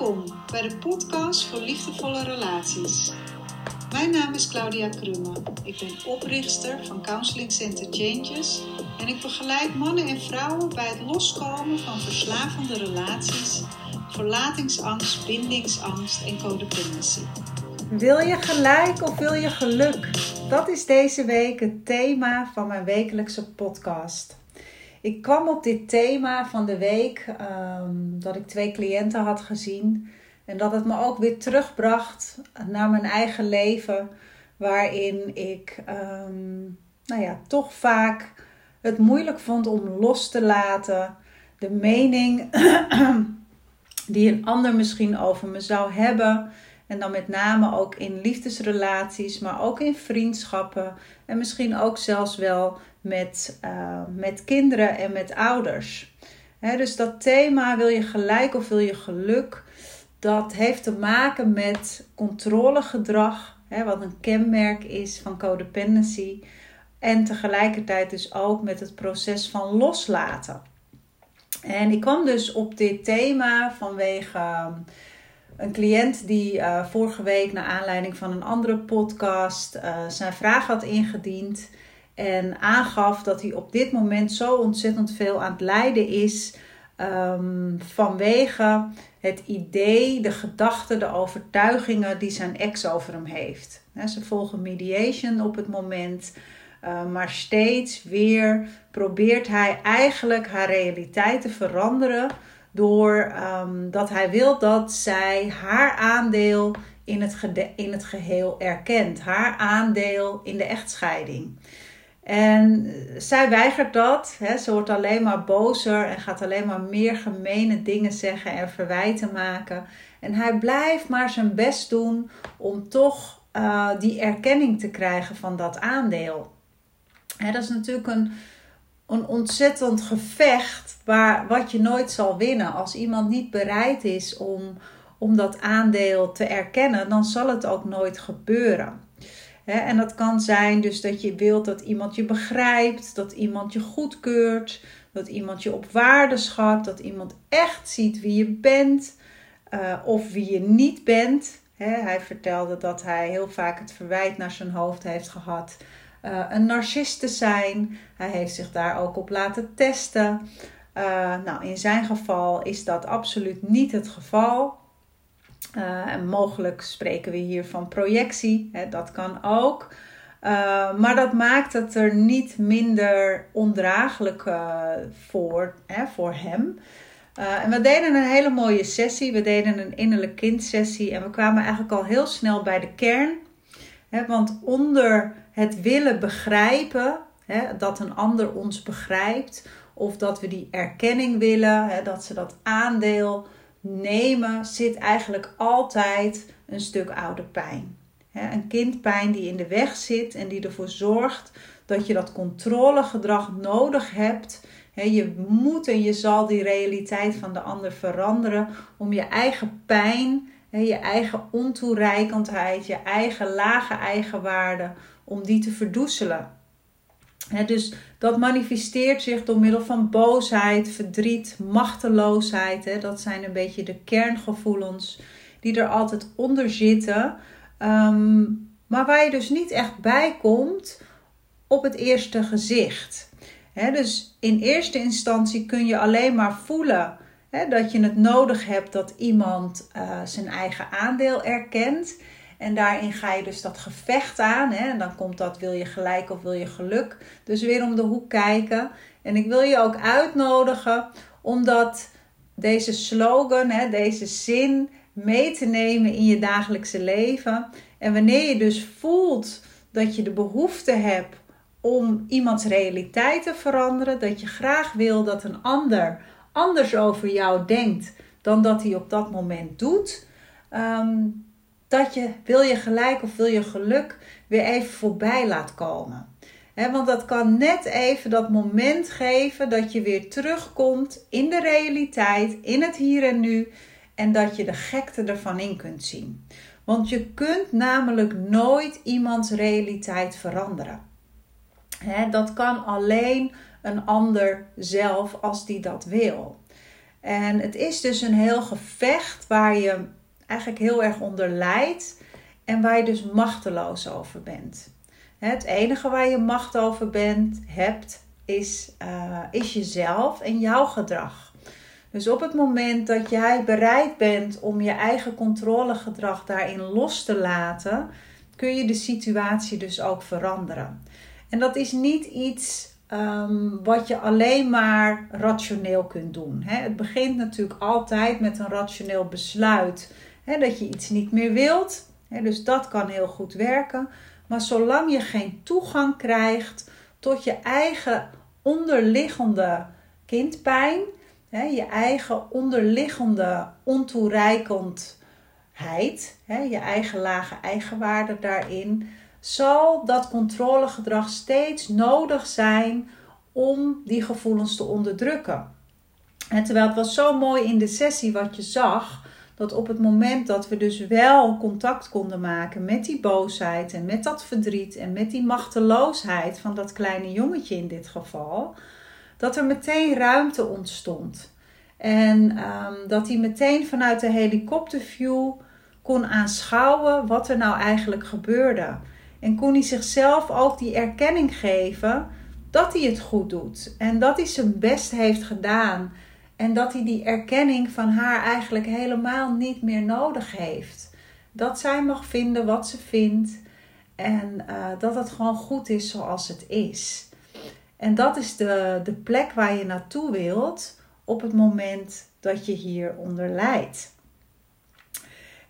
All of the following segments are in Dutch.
Welkom bij de podcast voor liefdevolle relaties. Mijn naam is Claudia Krumme. Ik ben oprichter van Counseling Center Changes en ik begeleid mannen en vrouwen bij het loskomen van verslavende relaties, verlatingsangst, bindingsangst en codependency. Wil je gelijk of wil je geluk? Dat is deze week het thema van mijn wekelijkse podcast. Ik kwam op dit thema van de week ehm, dat ik twee cliënten had gezien. En dat het me ook weer terugbracht naar mijn eigen leven. Waarin ik um, nou ja, toch vaak het moeilijk vond om los te laten. De mening die een ander misschien over me zou hebben. En dan met name ook in liefdesrelaties, maar ook in vriendschappen. En misschien ook zelfs wel met, uh, met kinderen en met ouders. dus dat thema wil je gelijk of wil je geluk, dat heeft te maken met controlegedrag, wat een kenmerk is van codependency. En tegelijkertijd dus ook met het proces van loslaten. En ik kwam dus op dit thema vanwege ehm, een cliënt die uh, vorige week naar aanleiding van een andere podcast zijn vraag had ingediend. En aangaf dat hij op dit moment zo ontzettend veel aan het lijden is. Um, vanwege het idee, de gedachten, de overtuigingen die zijn ex over hem heeft. ze volgen mediation op het moment. Uh, maar steeds weer probeert hij eigenlijk haar realiteit te veranderen. Door um, dat hij wil dat zij haar aandeel in het, in het geheel erkent. Haar aandeel in de echtscheiding. En zij weigert dat. Hè. Ze wordt alleen maar bozer en gaat alleen maar meer gemene dingen zeggen en verwijten maken. En hij blijft maar zijn best doen om toch uh, die erkenning te krijgen van dat aandeel. Hè, dat is natuurlijk een, een ontzettend gevecht waar, wat je nooit zal winnen. Als iemand niet bereid is om, om dat aandeel te erkennen, dan zal het ook nooit gebeuren en dat kan zijn dus dat je wilt dat iemand je begrijpt, dat iemand je goedkeurt, dat iemand je op waarde schat, dat iemand echt ziet wie je bent uh, of wie je niet bent. hij vertelde dat hij heel vaak het verwijt naar zijn hoofd heeft gehad uh, een narcist te zijn. Hij heeft zich daar ook op laten testen. Uh, nou, in zijn geval is dat absoluut niet het geval. Uh, en mogelijk spreken we hier van projectie, hè, dat kan ook. Uh, maar dat maakt het er niet minder ondraaglijk uh, voor, hè, hem. en we deden een hele mooie sessie. We deden een innerlijk kind sessie. En we kwamen eigenlijk al heel snel bij de kern. Hè, want onder het willen begrijpen, hè, dat een ander ons begrijpt. Of dat we die erkenning willen, dat ze dat aandeel nemen zit eigenlijk altijd een stuk oude pijn. Een kindpijn die in de weg zit en die ervoor zorgt dat je dat controlegedrag nodig hebt. Je moet en je zal die realiteit van de ander veranderen om je eigen pijn, je eigen ontoereikendheid, je eigen lage eigenwaarde, om die te verdoezelen dus dat manifesteert zich door middel van boosheid, verdriet, machteloosheid. dat zijn een beetje de kerngevoelens die er altijd onder zitten. Ehm, maar waar je dus niet echt bij komt op het eerste gezicht. dus in eerste instantie kun je alleen maar voelen dat je het nodig hebt dat iemand uh, zijn eigen aandeel erkent. En daarin ga je dus dat gevecht aan. Hè? En dan komt dat wil je gelijk of wil je geluk. Dus weer om de hoek kijken. En ik wil je ook uitnodigen omdat deze slogan, hè, deze zin mee te nemen in je dagelijkse leven. En wanneer je dus voelt dat je de behoefte hebt om iemands realiteit te veranderen, dat je graag wil dat een ander anders over jou denkt dan dat hij op dat moment doet. Um, dat je, wil je gelijk of wil je geluk, weer even voorbij laat komen. want dat kan net even dat moment geven dat je weer terugkomt in de realiteit, in het hier en nu. En dat je de gekte ervan in kunt zien. Want je kunt namelijk nooit iemands realiteit veranderen. dat kan alleen een ander zelf als die dat wil. En het is dus een heel gevecht waar je eigenlijk heel erg onder lijdt en waar je dus machteloos over bent. Het enige waar je macht over bent, hebt, is, uh, is jezelf en jouw gedrag. Dus op het moment dat jij bereid bent om je eigen controlegedrag daarin los te laten, kun je de situatie dus ook veranderen. En dat is niet iets um, wat je alleen maar rationeel kunt doen. Hè. Het begint natuurlijk altijd met een rationeel besluit dat je iets niet meer wilt. Dus dat kan heel goed werken. Maar zolang je geen toegang krijgt tot je eigen onderliggende kindpijn, hè, je eigen onderliggende ontoereikendheid, je eigen lage eigenwaarde daarin, zal dat controlegedrag steeds nodig zijn om die gevoelens te onderdrukken. En terwijl het was zo mooi in de sessie wat je zag, dat op het moment dat we dus wel contact konden maken met die boosheid en met dat verdriet en met die machteloosheid van dat kleine jongetje in dit geval, dat er meteen ruimte ontstond. En um, dat hij meteen vanuit de helikopterview kon aanschouwen wat er nou eigenlijk gebeurde. En kon hij zichzelf ook die erkenning geven dat hij het goed doet. En dat hij zijn best heeft gedaan. En dat hij die erkenning van haar eigenlijk helemaal niet meer nodig heeft. Dat zij mag vinden wat ze vindt. En uh, dat het gewoon goed is zoals het is. En dat is de, de plek waar je naartoe wilt op het moment dat je hieronder lijdt.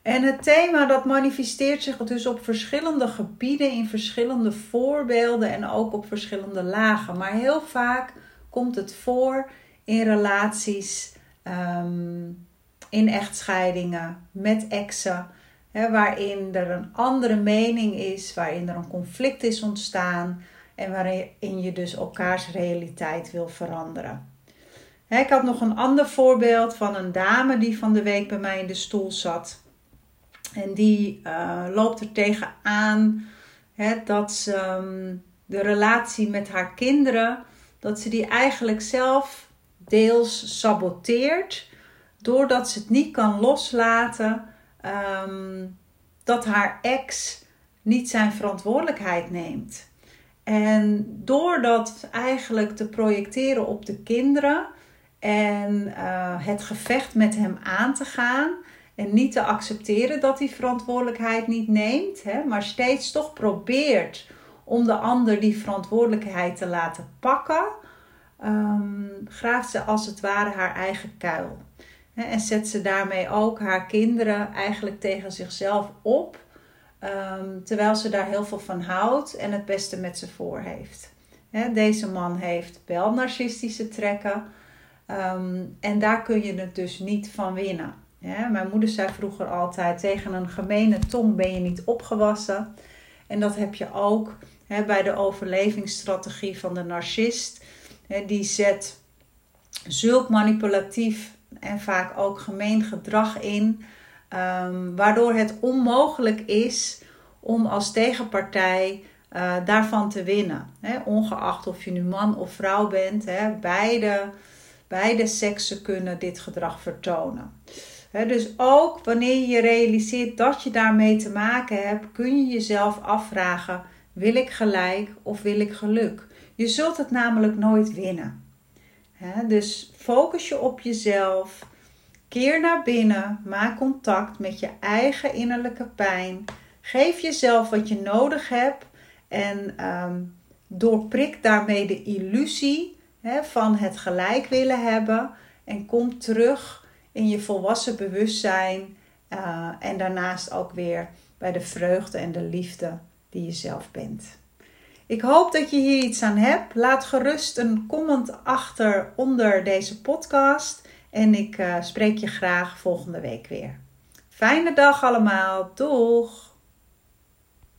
En het thema dat manifesteert zich dus op verschillende gebieden, in verschillende voorbeelden en ook op verschillende lagen. Maar heel vaak komt het voor in relaties, um, in echtscheidingen, met exen, waarin er een andere mening is, waarin er een conflict is ontstaan en waarin je dus elkaars realiteit wil veranderen. Ik had nog een ander voorbeeld van een dame die van de week bij mij in de stoel zat. En die uh, loopt er tegenaan hè, dat ze ehm, de relatie met haar kinderen, dat ze die eigenlijk zelf deels saboteert. Doordat ze het niet kan loslaten um, dat haar ex niet zijn verantwoordelijkheid neemt. En door dat eigenlijk te projecteren op de kinderen en uh, het gevecht met hem aan te gaan, en niet te accepteren dat hij verantwoordelijkheid niet neemt, hè, maar steeds toch probeert om de ander die verantwoordelijkheid te laten pakken, um, graaft ze als het ware haar eigen kuil. En zet ze daarmee ook haar kinderen eigenlijk tegen zichzelf op, um, terwijl ze daar heel veel van houdt en het beste met ze voor heeft. Deze man heeft wel narcistische trekken um, en daar kun je het dus niet van winnen. Mijn moeder zei vroeger altijd: tegen een gemene tong ben je niet opgewassen. En dat heb je ook bij de overlevingsstrategie van de narcist. Die zet zulk manipulatief en vaak ook gemeen gedrag in, um, waardoor het onmogelijk is om als tegenpartij uh, daarvan te winnen. Ongeacht of je nu man of vrouw bent, beide, beide seksen kunnen dit gedrag vertonen dus ook wanneer je realiseert dat je daarmee te maken hebt, kun je jezelf afvragen: wil ik gelijk of wil ik geluk? Je zult het namelijk nooit winnen. dus focus je op jezelf. Keer naar binnen, maak contact met je eigen innerlijke pijn. Geef jezelf wat je nodig hebt en um, doorprik daarmee de illusie van het gelijk willen hebben en kom terug in je volwassen bewustzijn uh, en daarnaast ook weer bij de vreugde en de liefde die je zelf bent. Ik hoop dat je hier iets aan hebt. Laat gerust een comment achter onder deze podcast en ik uh, spreek je graag volgende week weer. Fijne dag allemaal. Doeg!